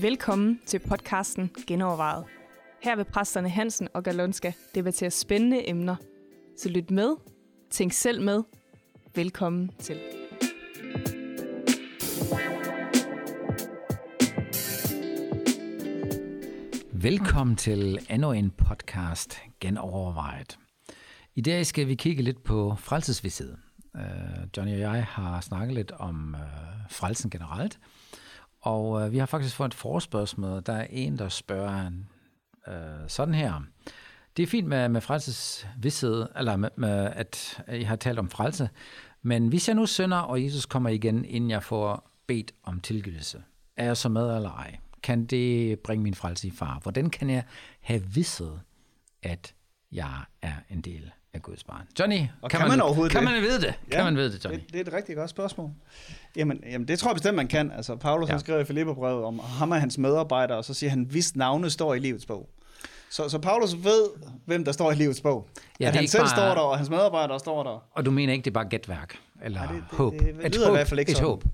Velkommen til podcasten Genovervejet. Her vil præsterne Hansen og Galonska debattere spændende emner. Så lyt med, tænk selv med. Velkommen til. Velkommen til endnu en podcast Genovervejet. I dag skal vi kigge lidt på frelsesvidshed. Uh, øh, Johnny og jeg har snakket lidt om uh, frelsen generelt, og uh, vi har faktisk fået et forspørgsmål. Der er en, der spørger uh, sådan her. Det er fint med, med frelsesvidshed, eller med, med, at I har talt om frelse, men hvis jeg nu synder, og Jesus kommer igen, inden jeg får bedt om tilgivelse, er jeg så med eller ej? Kan det bringe min frelse i far? Hvordan kan jeg have vidset, at jeg er en del af Guds barn? Johnny, og kan, kan man, overhovedet kan det? man vide det? Ja, kan man vide det, Johnny? Det, det er et rigtig godt spørgsmål. Jamen, jamen det tror jeg bestemt, man kan. Altså, Paulus ja. skriver i Filipperbrevet om ham og hans medarbejdere, og så siger han, hvis navne står i livets bog. Så, så Paulus ved, hvem der står i livets bog. Ja, at han selv bare... står der, og hans medarbejdere står der. Og du mener ikke, det er bare gætværk? Eller Nej, det, det, håb? Det, det, det lyder i hvert fald ikke et sådan. håb.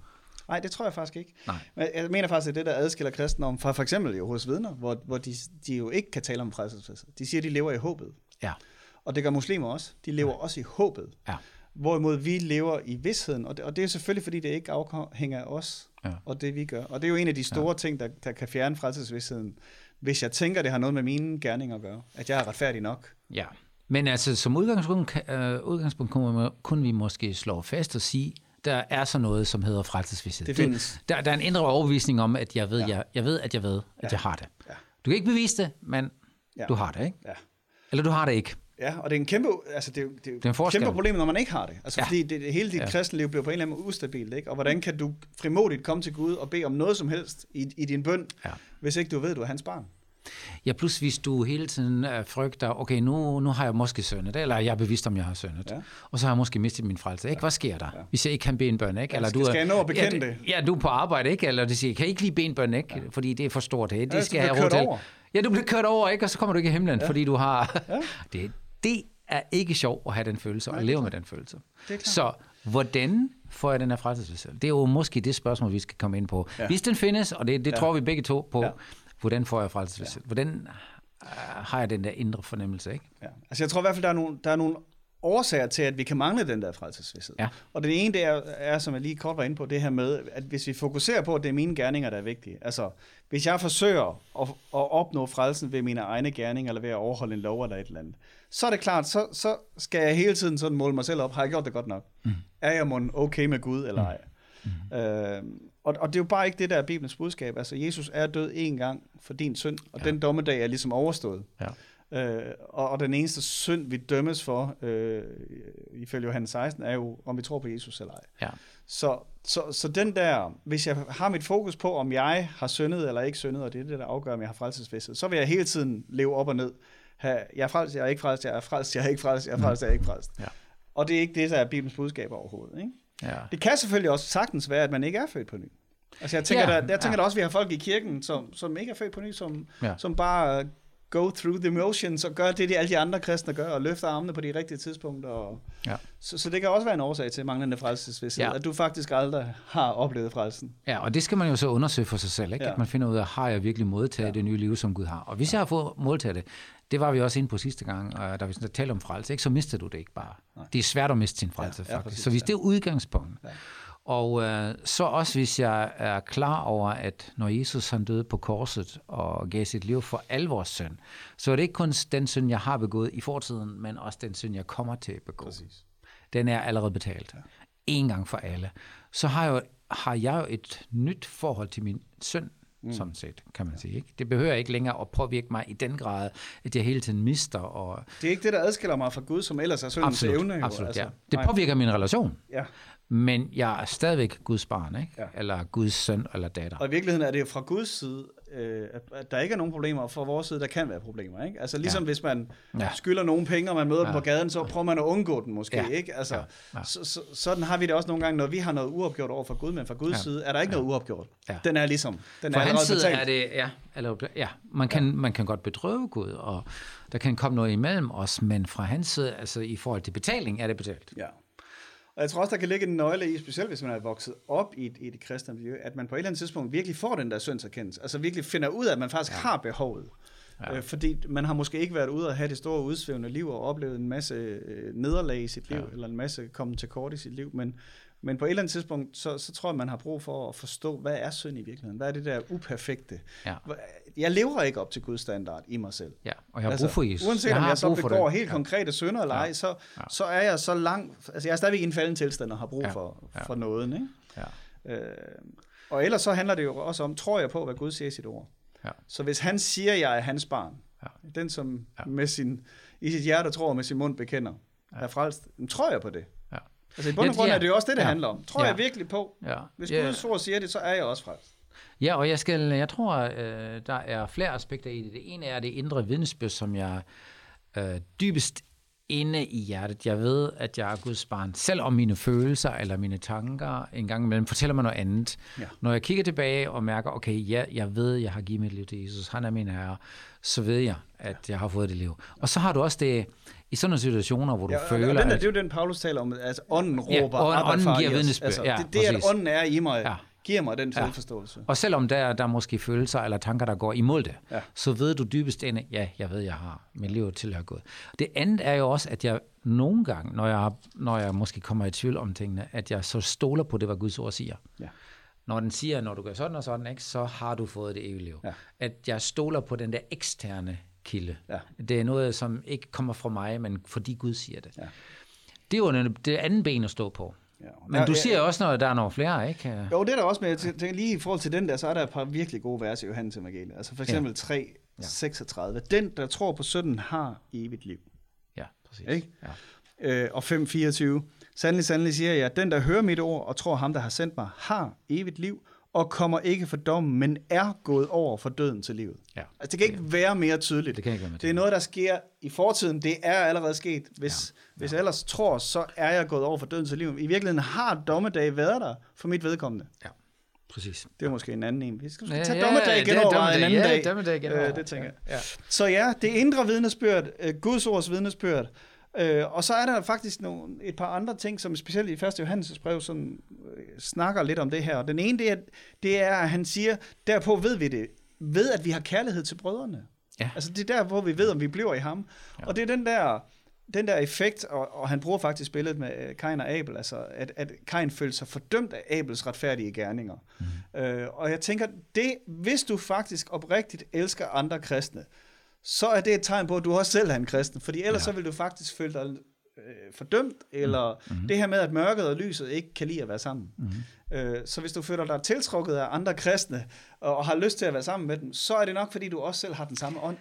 Nej, det tror jeg faktisk ikke. Nej. Men jeg mener faktisk, at det, der adskiller kristendom fra for eksempel Jehovas vidner, hvor, hvor de, de jo ikke kan tale om frelsesfest. De siger, at de lever i håbet. Ja. Og det gør muslimer også. De lever ja. også i håbet. Ja. Hvorimod vi lever i vidsheden. Og det, og det er selvfølgelig, fordi det ikke afhænger af os ja. og det, vi gør. Og det er jo en af de store ja. ting, der, der kan fjerne frelsesvidsheden. Hvis jeg tænker, det har noget med mine gerninger at gøre. At jeg er retfærdig nok. Ja. Men altså, som udgangspunkt, øh, udgangspunkt kunne, kunne vi måske slå fast og sige, der er så noget, som hedder frelsesvidshed. Det findes. Du, der, der er en indre overbevisning om, at jeg ved, ja. jeg, jeg ved at jeg ved, at ja. jeg har det. Ja. Du kan ikke bevise det, men ja. du har det, ikke? Ja. Eller du har det ikke. Ja, og det er en kæmpe, altså det er, det er, det er kæmpe problem, når man ikke har det. Altså Ja. fordi det, det, hele dit Ja. kristenliv bliver på en eller anden måde ustabilt, ikke? Og hvordan kan du frimodigt komme til Gud og bede om noget som helst i, i din bøn, Ja. hvis ikke du ved, du er hans barn? Ja, plus hvis du hele tiden uh, frygter, okay, nu, nu har jeg måske syndet, eller jeg er bevidst om, jeg har syndet, Ja. og så har jeg måske mistet min frelse. Ikke? Hvad sker der, hvis jeg ikke kan bede en bøn? Ikke? Ja, Eller skal- du er, skal jeg nå at bekende ja, det? Ja, du er på arbejde, ikke? eller det siger, kan jeg ikke lige bede en bøn, ikke? Ja. fordi det er for stort. Det, Ja, det skal du jeg råd til. over. Ja, du bliver kørt over, ikke? og så kommer du ikke i himlen, ja. fordi du har... Ja. det, det er ikke sjovt at have den følelse, og leve med den følelse. Så hvordan får jeg den her frelsesvidshed? Det er jo måske det spørgsmål, vi skal komme ind på. Ja. Ja. Hvis den findes, og det, det Ja. tror vi begge to på, Ja. hvordan får jeg frelsesvidshed? Hvordan uh, har jeg den der indre fornemmelse, ikke? Ja. Altså jeg tror i hvert fald, der er nogle, der er nogle årsager til, at vi kan mangle den der frelsesvidshed. Ja. Og det ene, det er, er, som jeg lige kort var inde på, det her med, at hvis vi fokuserer på, at det er mine gerninger, der er vigtige. Altså, hvis jeg forsøger at, at opnå frelsen ved mine egne gerninger, eller ved at overholde en lov eller et eller andet, så er det klart, så, så skal jeg hele tiden sådan måle mig selv op. Har jeg gjort det godt nok? Mm. Er jeg mon okay med Gud, eller ej? Mm. Øh, og, og det er jo bare ikke det, der er Bibelens budskab. Altså, Jesus er død én gang for din synd, og ja. den dommedag er ligesom overstået. Ja. Øh, og, og den eneste synd, vi dømmes for, øh, ifølge Johannes 16, er jo, om vi tror på Jesus eller ej. Ja. Så, så, så den der, hvis jeg har mit fokus på, om jeg har syndet eller ikke syndet, og det er det, der afgør, om jeg har frelsesvidshed, så vil jeg hele tiden leve op og ned. Ha, jeg er frelst, jeg er ikke frelst, jeg er frelst, jeg er ikke frelst, jeg er frelst, jeg er ikke frelst. Ja. Og det er ikke det, der er Bibelens budskab overhovedet. Ikke? Ja. Det kan selvfølgelig også sagtens være, at man ikke er født på ny. Altså jeg tænker, Ja, der, jeg tænker ja. der også, at vi har folk i kirken, som, som ikke er født på ny, som, Ja. ja. som bare go through the motions og gør det, de alle de andre kristne gør, og løfter armene på de rigtige tidspunkter. Og, Ja. så, så det kan også være en årsag til manglende frelsesvidshed, Ja. ja. at du faktisk aldrig har oplevet frelsen. Ja, og det skal man jo så undersøge for sig selv, ikke? Ja. Ja. At man finder ud af, har jeg virkelig modtaget ja. Ja. det nye liv, som Gud har? Og hvis jeg har fået modtaget det, det var vi også inde på sidste gang, og da vi talte om frelse, ikke? så mister du det ikke bare. Nej. Det er svært at miste sin frelse, Ja, ja, faktisk. præcis, så hvis ja. det er udgangspunktet, Ja. Og øh, så også hvis jeg er klar over, at når Jesus han døde på korset og gav sit liv for al vores synd, så er det ikke kun den synd, jeg har begået i fortiden, men også den synd, jeg kommer til at begå. Præcis. Den er allerede betalt. Ja. En gang for alle. Så har jeg, har jeg jo et nyt forhold til min synd, mm. sådan set, kan man sige. Ikke? Det behøver ikke længere at påvirke mig i den grad, at jeg hele tiden mister. Og... Det er ikke det, der adskiller mig fra Gud, som ellers er syndens Absolut, evne. Jo. absolut ja. Det nej. påvirker min relation, Ja. men jeg er stadigvæk Guds barn, ikke? Ja. eller Guds søn eller datter. Og i virkeligheden er det jo fra Guds side øh, at der ikke er nogen problemer, og fra vores side, der kan være problemer. Ikke? Altså ligesom Ja. hvis man Ja. skylder nogen penge, og man møder dem Ja. på gaden, så prøver man at undgå den måske. Ja. Ikke? Altså, Ja. Ja. Så, så, sådan har vi det også nogle gange, når vi har noget uopgjort over for Gud, men fra Guds Ja. side er der ikke noget uopgjort. Ja. Den er ligesom, den For er hans allerede side betalt. er det, ja, eller, ja man, kan, ja. man kan godt bedrøve Gud, og der kan komme noget imellem os, men fra hans side, altså i forhold til betaling, er det betalt. Ja. Og jeg tror også, der kan ligge en nøgle i, specielt hvis man er vokset op i et, i et kristent miljø, at man på et eller andet tidspunkt virkelig får den der syndserkendelse. Altså virkelig finder ud af, at man faktisk ja. har behovet. Ja. Øh, fordi man har måske ikke været ude og have det store udsvævende liv og oplevet en masse øh, nederlag i sit liv, ja. eller en masse kommet til kort i sit liv, men, men på et eller andet tidspunkt, så, så tror jeg, man har brug for at forstå, hvad er synd i virkeligheden? Hvad er det der uperfekte? Ja. Jeg lever ikke op til Guds standard i mig selv. Ja, og jeg har brug for Jesus. Uanset jeg om jeg så begår det. helt ja. konkrete synder eller Ja. ej, så, Ja. så er jeg så langt, altså jeg er stadigvæk i en falden tilstand og har brug Ja. for, Ja. for noget. Ikke? Ja. Øh, og ellers så handler det jo også om, tror jeg på, hvad Gud siger i sit ord. Ja. Så hvis han siger, jeg er hans barn, Ja. den som Ja. med sin, i sit hjerte tror og med sin mund bekender, Ja. er frelst, tror jeg på det. Altså i bund og grund ja. er det jo også det, det Ja. handler om. Tror Ja. jeg virkelig på, Ja. hvis ja. Guds ord siger det, så er jeg også frelst. Ja, og jeg, skal, jeg tror, øh, der er flere aspekter i det. Det ene er det indre vidnesbyrd, som jeg øh, dybest inde i hjertet. Jeg ved, at jeg er Guds barn. Selvom mine følelser eller mine tanker en gang imellem fortæller mig noget andet. Ja. Når jeg kigger tilbage og mærker, okay, ja, jeg ved, jeg har givet mit liv til Jesus, han er min herre, så ved jeg, at jeg har fået det liv. Og så har du også det i sådan nogle situationer, hvor du Ja, føler, og den der, at... det er jo den, Paulus taler om, altså ånden Ja, råber, ånden- Abba, ånden far, giver vidnesbyrd. Altså, Ja, det, det at præcis. ånden er i mig, Ja. Giver mig den Ja. selvforståelse. Og selvom der, der er måske følelser eller tanker, der går imod det, Ja. så ved du dybest inde, ja, jeg ved, jeg har mit liv tilhører Gud. Det andet er jo også, at jeg nogle gange, når jeg, når jeg måske kommer i tvivl om tingene, at jeg så stoler på det, hvad Guds ord siger. Ja. Når den siger, når du gør sådan og sådan, ikke, så har du fået det evige liv. Ja. At jeg stoler på den der eksterne kilde. Ja. Det er noget, som ikke kommer fra mig, men fordi Gud siger det. Ja. Det er jo det andet ben at stå på. Ja. Men du Ja, siger også, når der er nogle flere, ikke? Jo, det er der også, men jeg tæ- tænker lige i forhold til den der, så er der et par virkelig gode vers i Johannes evangeliet. Altså for eksempel 3, 36. Den, der tror på sønnen, har evigt liv. Ja, præcis. Ikke? Ja. Øh, og 5, 24. Sandelig, sandelig siger jeg, at den, der hører mit ord og tror ham, der har sendt mig, har evigt liv og kommer ikke for dommen, men er gået over for døden til livet. Ja. Altså, det kan ikke være mere tydeligt. Det kan ikke være mere Det er noget, der sker i fortiden. Det er allerede sket. Hvis, ja. hvis jeg ellers tror, så er jeg gået over for døden til livet. I virkeligheden har dommedag været der for mit vedkommende. Ja, præcis. Det er måske en anden en. Vi skal Ja, tage ja, dommedag igen er over en dommedag. anden Ja, dag. dommedag igen. Øh, det tænker jeg. Ja. Så ja, det indre vidnesbyrd, øh, Guds ords vidnesbyrd, øh, og så er der faktisk nogle, et par andre ting, som specielt i 1. Johannes brev sådan, øh, snakker lidt om det her. Den ene, det er, det er, at han siger, derpå ved vi det, ved at vi har kærlighed til brødrene. Ja. Altså det er der, hvor vi ved, om vi bliver i ham. Ja. Og det er den der, den der effekt, og, og han bruger faktisk billedet med øh, Kain og Abel, altså at, at Kain følte sig fordømt af Abels retfærdige gerninger. Mm. Øh, og jeg tænker, det, hvis du faktisk oprigtigt elsker andre kristne, så er det et tegn på, at du også selv er en kristen, fordi ellers ja. så vil du faktisk føle dig øh, fordømt, eller mm-hmm. det her med, at mørket og lyset ikke kan lide at være sammen. Mm-hmm. Øh, så hvis du føler dig tiltrukket af andre kristne, og, og har lyst til at være sammen med dem, så er det nok, fordi du også selv har den samme ånd.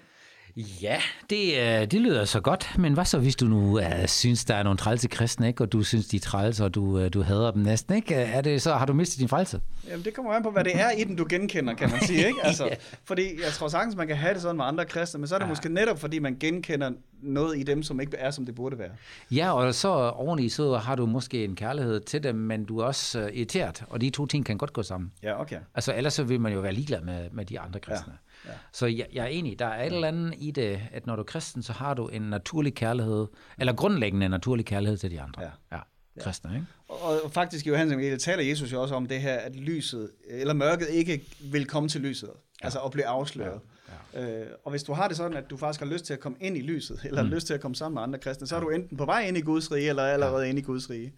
Ja, det, øh, det lyder så godt, men hvad så hvis du nu uh, synes, der er nogle trælse kristne, ikke? og du synes, de er trælse, og du, uh, du hader dem næsten, ikke? Er det, så har du mistet din frelse? Jamen, det kommer an på, hvad det er i den, du genkender, kan man sige. Ikke? Altså, Ja. Fordi jeg tror sagtens, man kan have det sådan med andre kristne, men så er det Ja. måske netop, fordi man genkender noget i dem, som ikke er, som det burde være. Ja, og så oveni, så har du måske en kærlighed til dem, men du er også irriteret, og de to ting kan godt gå sammen. Ja, okay. Altså, ellers så vil man jo være ligeglad med, med de andre kristne. Ja, ja. Så jeg, jeg er enig, der er et eller andet i det, at når du er kristen, så har du en naturlig kærlighed, eller grundlæggende naturlig kærlighed til de andre. Ja. ja kristne, ikke? Og, og faktisk i Johannes evangeliet taler Jesus jo også om det her, at lyset, eller mørket ikke vil komme til lyset, ja. altså at blive afsløret. Ja. Ja. Øh, og hvis du har det sådan, at du faktisk har lyst til at komme ind i lyset, eller mm. lyst til at komme sammen med andre kristne, så er du enten på vej ind i Guds rige, eller allerede ja. inde i Guds rige.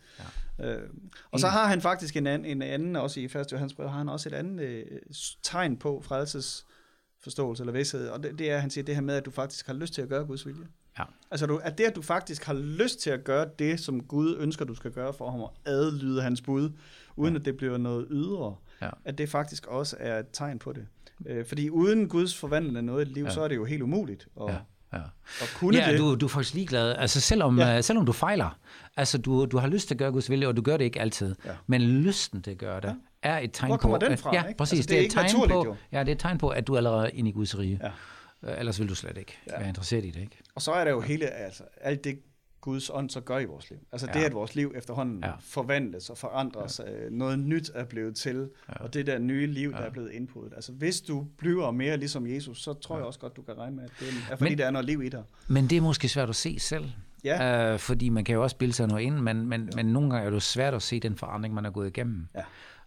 Ja. Øh, og så har han faktisk en anden, en anden også i 1. Johannes brev, har han også et andet øh, tegn på frelses forståelse eller vidshed, og det, det er, han siger det her med, at du faktisk har lyst til at gøre Guds vilje. Ja. Altså du, at det, at du faktisk har lyst til at gøre det, som Gud ønsker, du skal gøre for ham, og adlyde hans bud, uden ja. at det bliver noget ydre, Ja. at det faktisk også er et tegn på det. Øh, fordi uden Guds forvandlende noget i liv, ja. så er det jo helt umuligt at, Ja. Ja. at kunne ja, det. du, du er faktisk ligeglad. Altså selvom, Ja. ja. selvom du fejler, altså du, du har lyst til at gøre Guds vilje, og du gør det ikke altid, Ja. men lysten til at gøre det, er et tegn Hvor kommer på... den at- fra, Ja, ikke? præcis. Altså, det, er et tegn på, jo. ja, det er et tegn på, at du er allerede inde i Guds rige. Ja. Øh, Ellers vil du slet ikke Ja. være interesseret i det, ikke? Og så er der jo hele, altså, alt det Guds ånd så gør i vores liv. Altså det, Ja. at vores liv efterhånden Ja. ja. forvandles og forandres, ja. noget nyt er blevet til, Ja. ja. og det der nye liv, der Ja. er blevet indputtet. Altså hvis du bliver mere ligesom Jesus, så tror jeg også godt, du kan regne med, at det er fordi, Men- der er noget liv i dig. Men det er måske svært at se selv. Ja. Øh, fordi man kan jo også bilde sig noget ind, men, men, ja. men nogle gange er det jo svært at se den forandring, man er gået igennem. Ja.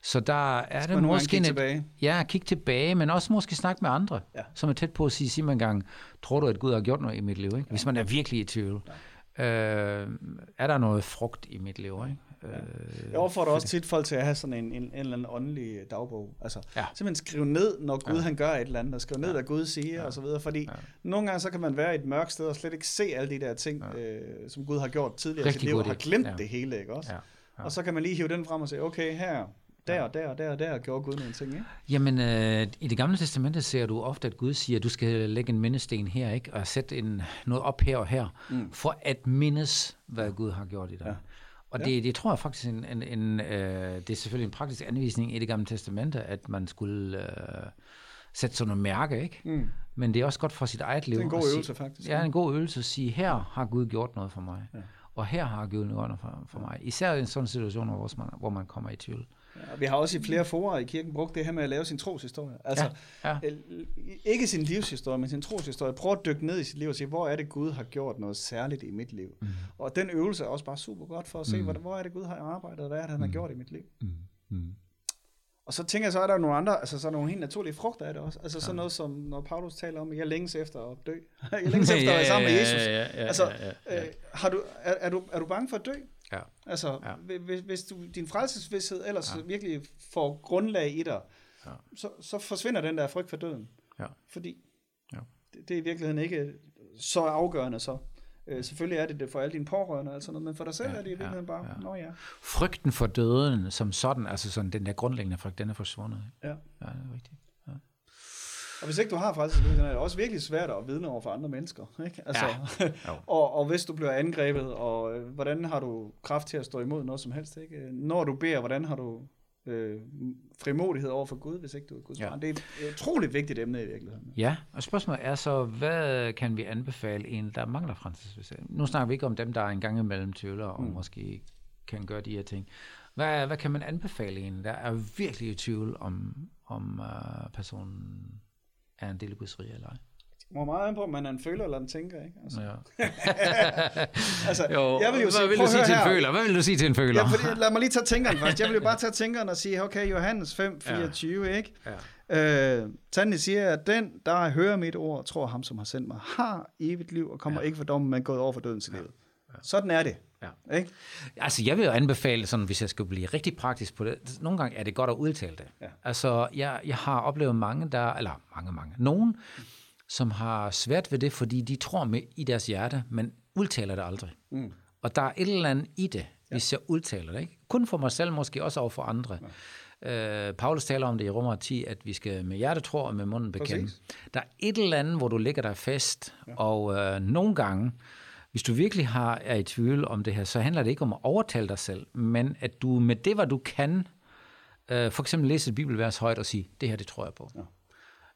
Så der er det måske... kigge en- tilbage. Ja, kig tilbage, men også måske snakke med andre, Ja. som er tæt på at sige, sig mig engang, tror du, at Gud har gjort noget i mit liv? Ikke? Hvis man er virkelig i tvivl. Øh, er der noget frugt i mit liv? Ikke? Øh, Jeg opfordrer også tit folk til at have sådan en, en, en eller anden åndelig dagbog. Altså Ja. simpelthen skrive ned, når Gud Ja. ja. han gør et eller andet, og skrive ned, Ja. hvad Gud siger Ja. og så videre. Fordi Ja. nogle gange så kan man være i et mørkt sted og slet ikke se alle de der ting, Ja. øh, som Gud har gjort tidligere i sit liv, og har glemt Ja. det hele, ikke også? Ja. Ja. Og så kan man lige hive den frem og sige, okay, her, der, og der, og der, og der gjorde Gud nogle ting, ikke? Jamen, øh, i det gamle testamente ser du ofte, at Gud siger, at du skal lægge en mindesten her, ikke? og sætte en, noget op her og her, Mm. for at mindes, hvad Gud har gjort i dig. Ja. Og Ja. det, det tror jeg faktisk, en, en, en, øh, det er selvfølgelig en praktisk anvisning i det gamle testamente, at man skulle øh, sætte sådan noget mærke, ikke? Mm. Men det er også godt for sit eget liv. Det er en god at sige- øvelse, faktisk. Ja, en god øvelse at sige, her har Gud gjort noget for mig. Ja. Og her har Gud gjort noget for, for mig. Især i en sådan situation, hvor man, hvor man kommer i tvivl. Ja, og vi har også i flere forer i kirken brugt det her med at lave sin troshistorie. Altså, Ja, ja. øh, ikke sin livshistorie, men sin troshistorie. Prøv at dykke ned i sit liv og sige, hvor er det Gud har gjort noget særligt i mit liv. Mm. Og den øvelse er også bare super godt for at se, Mm. hvor, hvor er det Gud har arbejdet, og hvad er det, han har Mm. gjort i mit liv. Mm. Mm. Og så tænker jeg, så er der nogle andre, altså så er der nogle helt naturlige frugter af det også. Altså sådan Ja. noget som, når Paulus taler om, at jeg længes efter at dø. jeg længes efter at være sammen med Jesus. Altså. Øh, har du, er, er, du, er du bange for at dø? Ja. Altså, Ja. ja. hvis, hvis du, din frelsesvidshed ellers Ja. ja. virkelig får grundlag i dig, Ja. så, så forsvinder den der frygt for døden. Ja. Fordi Ja. det, det er i virkeligheden ikke så afgørende så. Øh, selvfølgelig er det det for alle dine pårørende og alt sådan noget, men for dig selv Ja, er det i ja, virkeligheden bare, ja. nå ja. Frygten for døden som sådan, altså sådan den der grundlæggende frygt, den er forsvundet. ikke? ja. Ja, det er rigtigt. Og hvis ikke du har frelsesvidshed, er det også virkelig svært at vidne over for andre mennesker. Ikke? Altså, Ja. Og, og hvis du bliver angrebet, og øh, hvordan har du kraft til at stå imod noget som helst? Ikke? Når du beder, hvordan har du øh, frimodighed over for Gud, hvis ikke du er Guds Ja. barn? Det er et utroligt vigtigt emne i virkeligheden. Ja, og spørgsmålet er så, hvad kan vi anbefale en, der mangler frelsesvidshed? Nu snakker vi ikke om dem, der er en gang imellem tvivler, og Mm. måske kan gøre de her ting. Hvad, hvad kan man anbefale en, der er virkelig i tvivl om, om uh, personen er en del rige eller ej? Det kommer meget an på, om man er en føler eller en tænker. Ikke? Altså, Ja. altså, Jo, jeg vil jo hvad sige, vil du sige til en føler? Hvad vil du sige til en føler? Ja, fordi, lad mig lige tage tænkeren først. Jeg vil jo bare tage tænkeren og sige, okay, Johannes 5, 24, ja. ikke? Ja. Øh, Tanden siger, at den, der hører mit ord, og tror ham, som har sendt mig, har evigt liv og kommer Ja. ja. ikke for dommen, men gået over for døden til livet. Sådan er det. Ja. Ikke? Altså, jeg vil jo anbefale, sådan, hvis jeg skal blive rigtig praktisk på det, nogle gange er det godt at udtale det. Ja. Altså, jeg, jeg har oplevet mange, der, eller mange, mange, nogen, som har svært ved det, fordi de tror med i deres hjerte, men udtaler det aldrig. Mm. Og der er et eller andet i det, hvis jeg udtaler det. Ikke? Kun for mig selv, måske også over for andre. Øh, Paulus taler om det i Romer 10, at vi skal med hjerte tro og med munden bekende. Præcis. Der er et eller andet, hvor du ligger dig fast, ja. og øh, nogle gange, hvis du virkelig har, er i tvivl om det her, så handler det ikke om at overtale dig selv, men at du med det, hvad du kan, øh, for eksempel læse et bibelvers højt og sige, det her, det tror jeg på. Ja.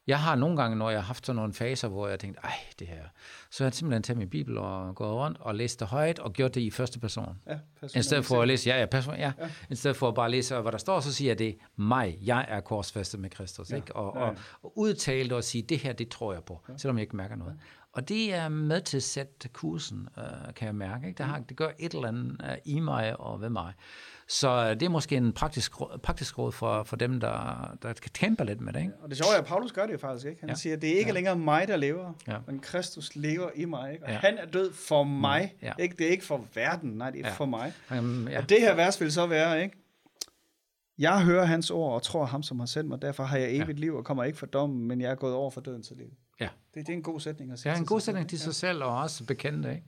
Jeg har nogle gange, når jeg har haft sådan nogle faser, hvor jeg tænkte, ej, det her, så har jeg simpelthen taget min bibel og gået rundt og læst det højt og gjort det i første person. Ja, I stedet for at læse, ja, ja, person, ja. Ja. I stedet for at bare læse, hvad der står, så siger jeg det, mig, jeg er korsfæstet med Kristus, ja. ikke? Og, Ja, ja. og, og udtale det og sige, det her, det tror jeg på, ja. selvom jeg ikke mærker noget. Og det er med til at sætte kursen, øh, kan jeg mærke. Ikke? Det, har, det gør et eller andet øh, i mig og ved mig. Så øh, det er måske en praktisk, råd- praktisk råd for, for dem, der, der kæmper lidt med det. Ikke? Og det sjove er, at Paulus gør det jo faktisk ikke. Han Ja. siger, det er ikke Ja. længere mig, der lever, Ja. men Kristus lever i mig. Ikke? Og Ja. han er død for mig. Ja. Ikke? Det er ikke for verden, nej, det er Ja. for mig. Um, Ja. Og det her vers vil så være, ikke? Jeg hører hans ord og tror ham, som har sendt mig. Derfor har jeg evigt ja. liv og kommer ikke for dommen, men jeg er gået over for døden til liv. Ja. Det, det er en god sætning at sige er en god sætning til sig selv og også bekendte. Ikke?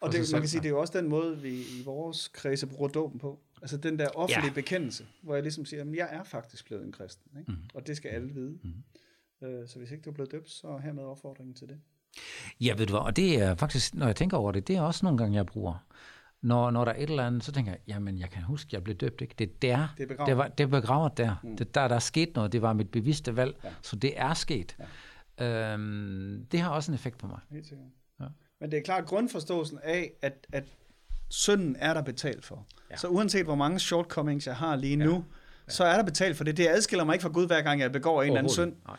Og det, man kan sige, ja. det er jo også den måde, vi i vores kredse bruger dåben på. Altså den der offentlige Ja. ja. bekendelse, hvor jeg ligesom siger, at jeg er faktisk blevet en kristen. Ikke? Mhm. Mm. Og det skal alle vide. Mm. Øh, så hvis ikke du er blevet døbt, så hermed opfordringen til det. Ja, ved du hvad, og det er faktisk, når jeg tænker over det, det er også nogle gange, jeg bruger. når, når der er et eller andet, så tænker jeg, jamen jeg kan huske, jeg blev døbt, ikke? Det er der, Det er begravet. det, var, det er begravet der. Mm. Det, der. Der er sket noget, det var mit bevidste valg, ja. så det er sket. Ja. Øhm, det har også en effekt på mig. Helt sikkert. Ja. Men det er klart grundforståelsen af, at, at synden er der betalt for. Ja. Så uanset hvor mange shortcomings jeg har lige nu, ja. så er der betalt for det. Det adskiller mig ikke fra Gud, hver gang jeg begår en eller anden synd. Nej.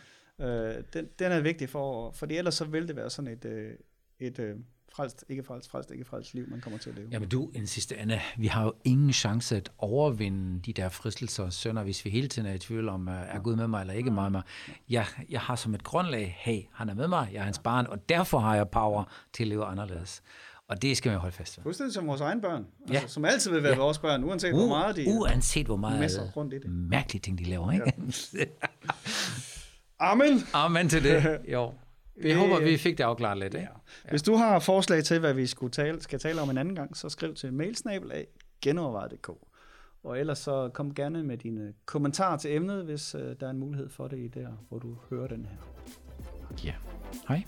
Øh, den, den er vigtig for, fordi ellers så vil det være sådan et, øh, et øh, frelst, ikke frelst, frelst, ikke frelst liv, man kommer til at leve. Jamen du, en sidste Anna, vi har jo ingen chance at overvinde de der fristelser og sønder, hvis vi hele tiden er i tvivl om, øh, er Gud med mig eller ikke med mig. Jeg, jeg har som et grundlag, hey, han er med mig, jeg er hans barn, og derfor har jeg power til at leve anderledes. Og det skal man holde fast ved. Fuldstændig som vores egne børn, Ja. altså, som altid vil være Ja. vores børn, uanset hvor meget de uanset hvor meget rundt i det. mærkelige ting, de laver, ikke? Amen! Amen til det. Jo. Vi Det- håber, vi fik det afklaret lidt, ikke? Hvis du har forslag til, hvad vi skulle tale, skal tale om en anden gang, så skriv til mailsnabel af genovervejet.dk. Og ellers så kom gerne med dine kommentarer til emnet, hvis øh, der er en mulighed for det i der, hvor du hører den her. Ja. Hej.